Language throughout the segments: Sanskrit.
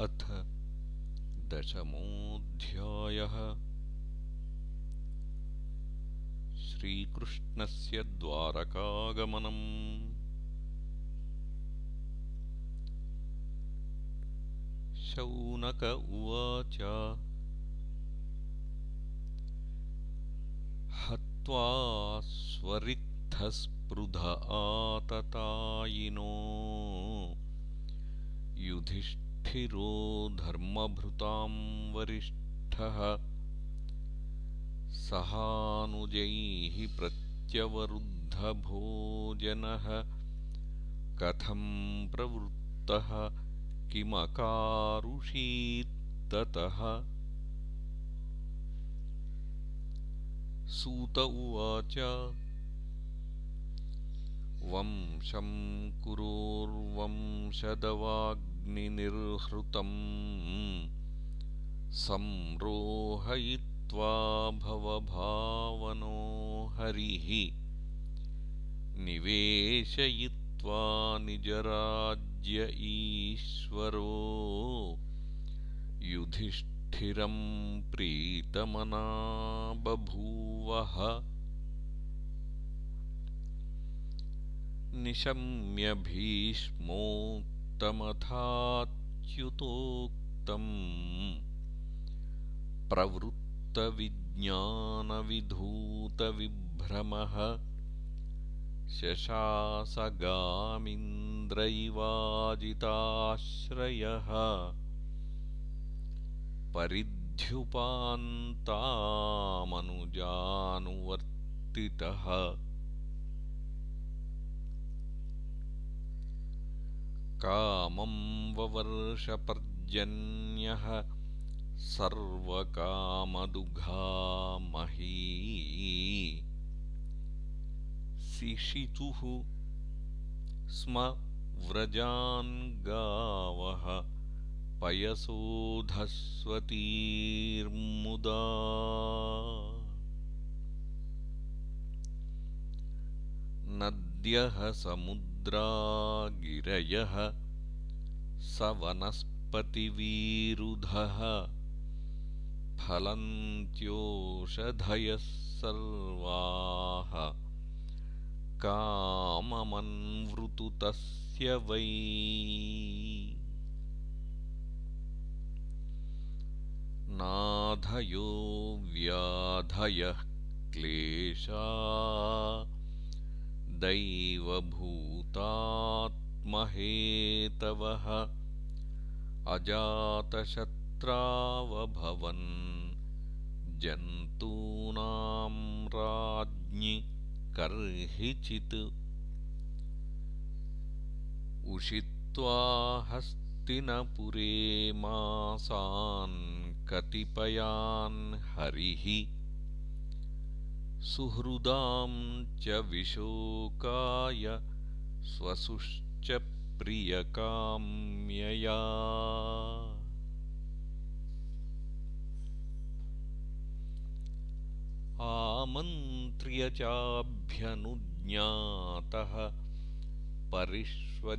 अथ दशमोऽध्यायः। श्रीकृष्णस्य द्वारकागमनम्। शौनक उवाच हत्वा स्वरिक्थस्पृध आततायिनो। युधिष्ठ स्थिरो धर्मभृतां वरिष्ठः। सहानुजैः प्रत्यवरुद्धभोजनः। कथं प्रवृत्तः किमकारुषीत्ततः। सूत उवाच वंशं कुरोर्वंशदवाग् निर्हृतम् संरोहयित्वा भवभावनो हरिः निवेशयित्वा निजराज्य ईश्वरो युधिष्ठिरं प्रीतमना बभूवः। निशम्य भीष्मो मथाच्युतोक्तम् प्रवृत्तविज्ञानविधूतविभ्रमः शशासगामिन्द्रैवाजिताश्रयः परिध्युपान्तामनुजानुवर्तितः कामं ववर्षपर्जन्यः सर्वकामदुघामही। शिशितुः स्म व्रजान् गावः पयसोधस्वतीर्मुदा। नद्यः समुद्रा गिरयः स वनस्पतिवीरुधः फलन्त्योषधयः सर्वाः काममन्वृतु तस्य वै। नाधयो व्याधयः क्लेशा दैवभूतात्महेतवः अजातशत्रावभवन् जन्तूनां राज्ञि कर्हिचित्। उषित्वा हस्तिनपुरे मासान् कतिपयान् हरिः सुहृदां च विशोकाय स्वसुश्च प्रियकाम्यया। आमन्त्र्य चाभ्यनुज्ञातः परिष्वज्याभिवाद्यतम्।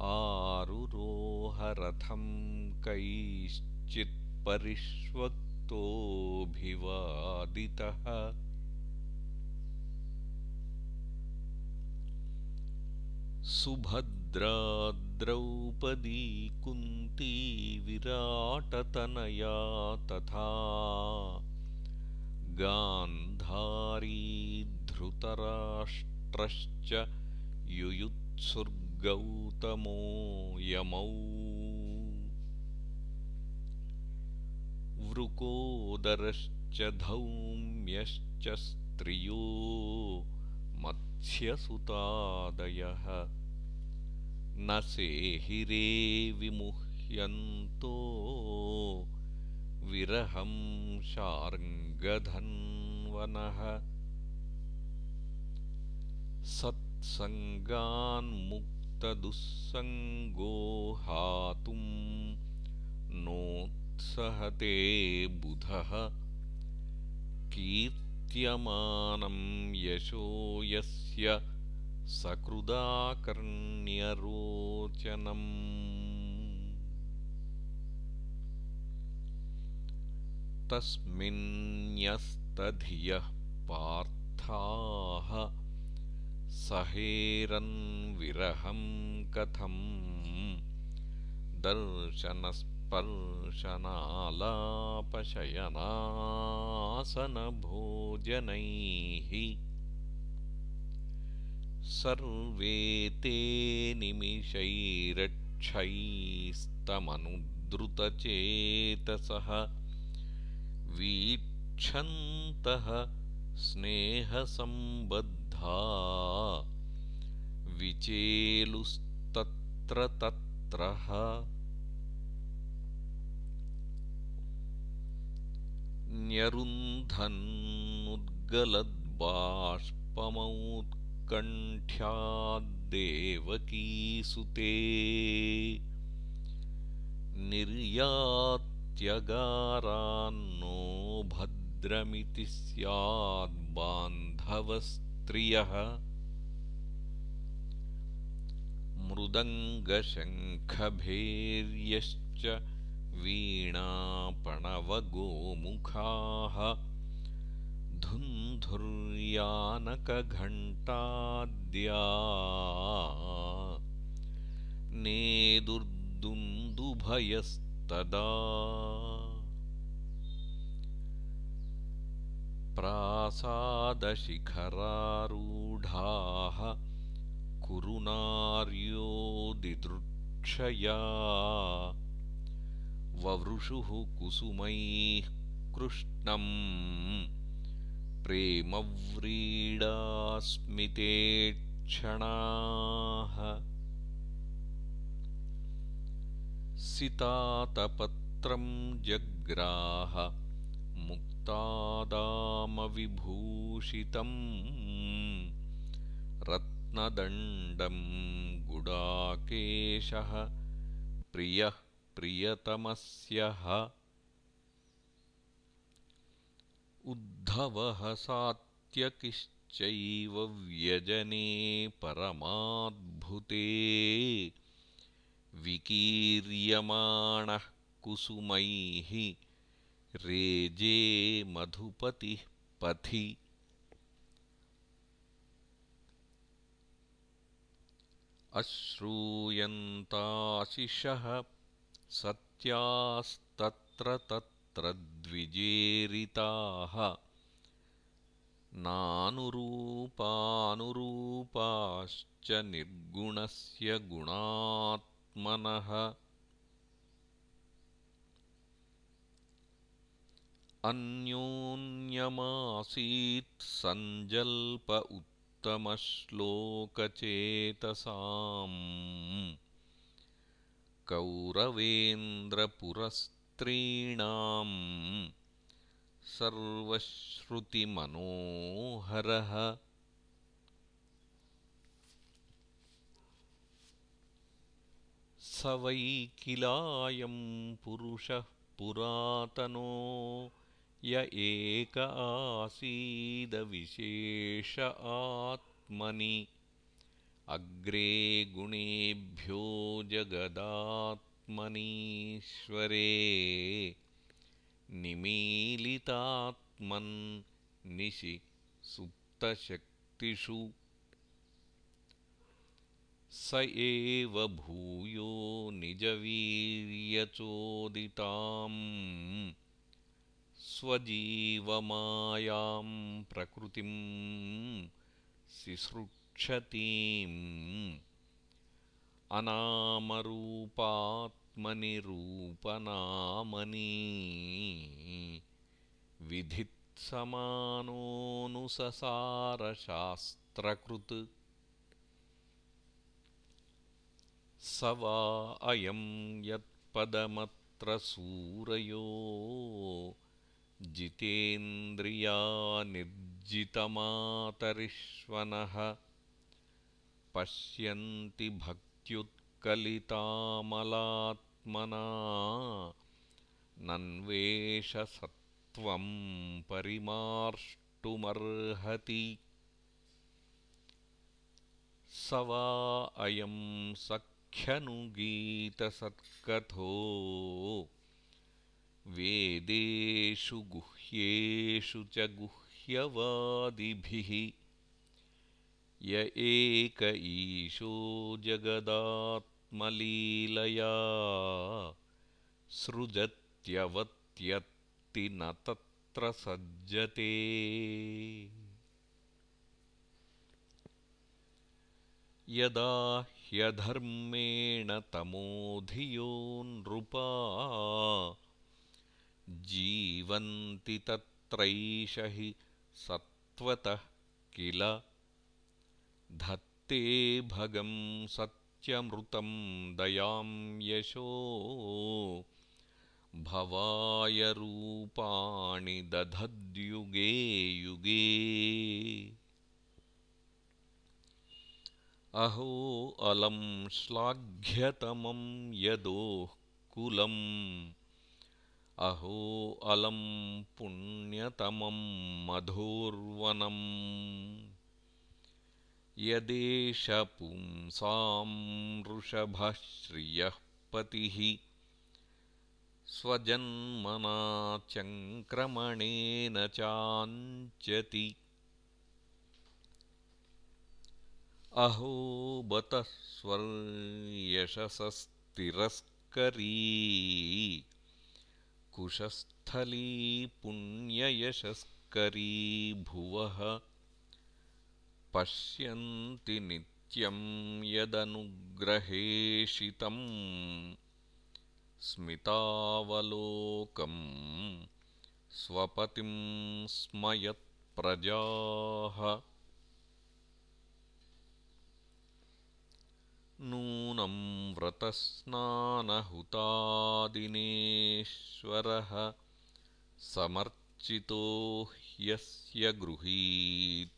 आरुरोहरथं कैश्चित् परिष्वक्तोऽभिवादितः सुभद्रा द्रौपदी कुन्ती विराटतनया तथा गान्धारी धृतराष्ट्रश्च युयुत्सुर्गौतमो यमौ वृकोदरश्च धौम्यश्च स्त्रियो मत्स्यसुतादयः। न सेहिरे विमुह्यन्तो विरहं शार्ङ्गधन्वनः। सत्सङ्गान्मुक्तदुःसङ्गो हातुं नो सहते बुधः। कीर्त्यमानं यशो यस्य सकृदाकर्ण्यरोचनम्। तस्मिन्न्यस्तधियः पार्थाः सहेरन्विरहं कथम् दर्शनस्पर्शनालापशयनासनभोजनैः सर्वे ते निमिषैरक्षैस्तमनुद्रुतचेतसः वीक्षन्तः स्नेहसम्बद्धा विचेलुस्तत्र तत्रः न्यरुन्धन्नुद्गलद्बाष्पमौत्कण्ठ्याद्देवकीसुते। निर्यात्यगारान्नो भद्रमिति स्याद्बान्धवस्त्रियः। मृदङ्गशङ्खभेर्यश्च वीणापणवगोमुखाः धुन्धुर्यानकघण्टाद्या नेदुर्दुन्दुभयस्तदा। प्रासादशिखरारूढाः कुरुनार्यो दिदृक्षया ववृषुः कुसुमैः कृष्णम्। प्रेमव्रीडास्मिते क्षणाः सितातपत्रं जग्राह मुक्तादामविभूषितम्। रत्नदण्डं गुडाकेशः प्रियः प्रियतमस्यः उद्धवः सात्यकिश्चैव व्यजने परमाद्भुते। विकीर्यमाणः कुसुमैः रेजे मधुपतिः पथि। अश्रूयन्ताशिषः सत्यास्तत्र तत्र द्विजेरिताः। नानुरूपानुरूपाश्च निर्गुणस्य गुणात्मनः। अन्योन्यमासीत् सञ्जल्प उत्तमश्लोकचेतसाम् कौरवेन्द्रपुरस्त्रीणाम् सर्वश्रुतिमनोहरः। स वै किलायं पुरुषः पुरातनो य एक आसीदविशेष आत्मनि अग्रे गुणेभ्यो जगदात्मनीश्वरे निमीलितात्मन्निशि सुप्तशक्तिषु। स एव भूयो निजवीर्यचोदिताम् स्वजीवमायां प्रकृतिं सिसृक्षतीम् अनामरूपात्मनि रूपनामनी विधित्समानोऽनुससारशास्त्रकृत्। स वा अयं यत्पदमत्र सूरयो। जितेन्द्रियानिर्जितमातरिष्वनः पश्यन्ति भक्त्युत्कलितामलात्मना नन्वेषसत्त्वं परिमार्ष्टुमर्हति। स वा अयं सख्यनुगीतसत्कथो वेदेषु गुह्येषु च गुह्यवादिभिः य एक ईशो जगदात्मलीलया सृजत्यवत्यत्ति न तत्र सज्जते। यदा ह्यधर्मेण तमोधियो नृपा जीवन्ति तत्रैष हि सत्त्वतः किल धत्ते भगं सत्यमृतं दयां यशो। भवाय रूपाणि दधद्युगे युगे। अहो अलं श्लाघ्यतमं यदोः कुलम्। अहो अलं पुण्यतमं मधोर्वनम् यदेष पुंसां वृषभः श्रियः पतिः स्वजन्मना चङ्क्रमणेन चाञ्चति। अहो बतः स्वर्यशसस्तिरस्करी कुशस्थली पुण्ययशस्करी भुवः पश्यन्ति नित्यं यदनुग्रहेशितं स्मितावलोकं स्वपतिं स्मयत्प्रजाः नूनं व्रतस्नानहुतादिनेश्वरः समर्चितो ह्यस्य गृहीतपाणिभिः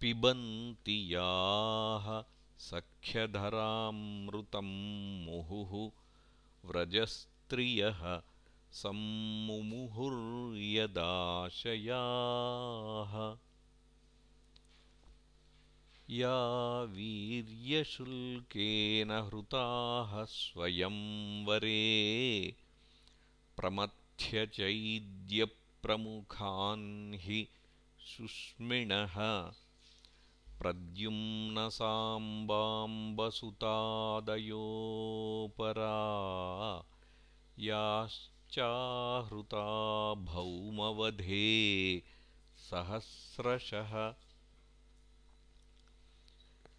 पिबन्ति याः सख्यधरामृतं मुहुः व्रजस्त्रियः सम्मुहुर्यदाशयाः या वीर्यशुल्केन हृताः स्वयंवरे प्रमथ्यचैद्यप्रमुखान् हि शुष्मिणः प्रद्युम्नसाम्बाम्बसुतादयोपरा याश्चाहृता भौमवधे सहस्रशः।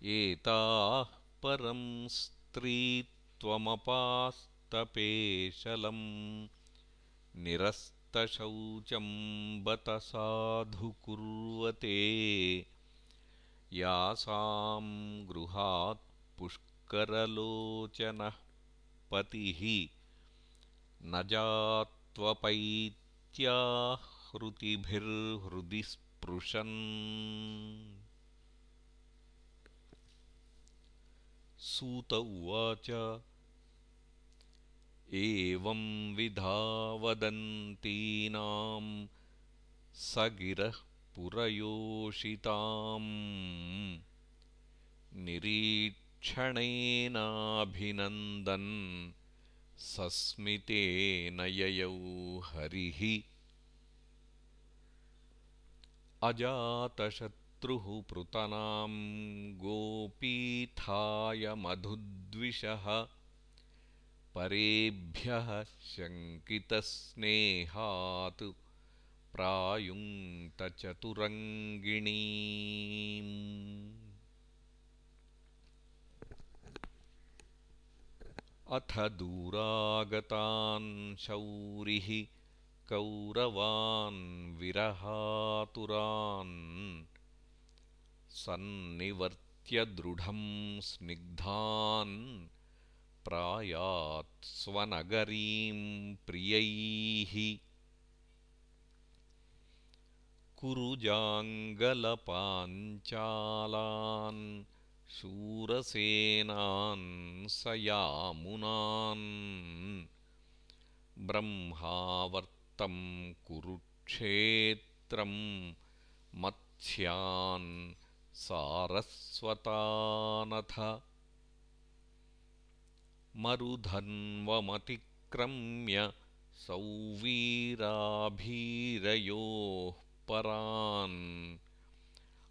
एताः परं स्त्रीत्वमपास्तपेशलं निरस्तशौचं बत साधु कुर्वते यासां गृहात् पुष्करलोचनः पतिः न जात्वपैत्याहृतिभिर्हृदि स्पृशन् सूत उवाच एवं वदन्तीनां स गिरः पुरयोषिताम्। निरीक्षणेनाभिनन्दन् सस्मितेन ययौ हरिः। अजातशत् पृतनां गोपीथाय मधुद्विषः परेभ्यः शङ्कितस्नेहात् प्रायुङ्क्तचतुरङ्गिणी अथ दूरागतान् शौरिः कौरवान् विरहातुरान् सन्निवर्त्यदृढं स्निग्धान् प्रायात् स्वनगरीं प्रियैः कुरुजाङ्गलपाञ्चालान् शूरसेनान् स यामुनान् ब्रह्मावर्तं कुरुक्षेत्रम् मत्स्यान् सारस्वतानथ मरुधन्वमतिक्रम्य सौवीराभीरयोः परान्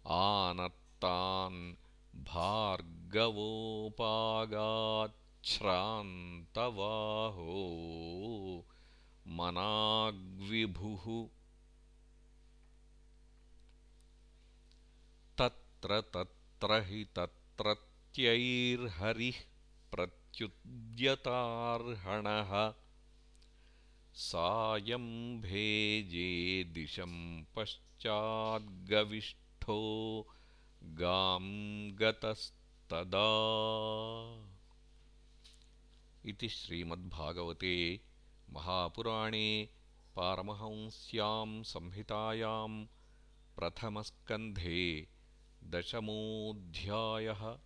आनत्तान् भार्गवोपागाच्छ्रान्तवाहो मनाग्विभुः। तत्र तत्र हि तत्रत्यैर्हरिः प्रत्युद्यतार्हणः। सायं भेजे दिशं पश्चाद्गविष्ठो गां गतस्तदा। इति श्रीमद्भागवते महापुराणे पारमहंस्यां संहितायां प्रथमस्कन्धे दशमोऽध्यायः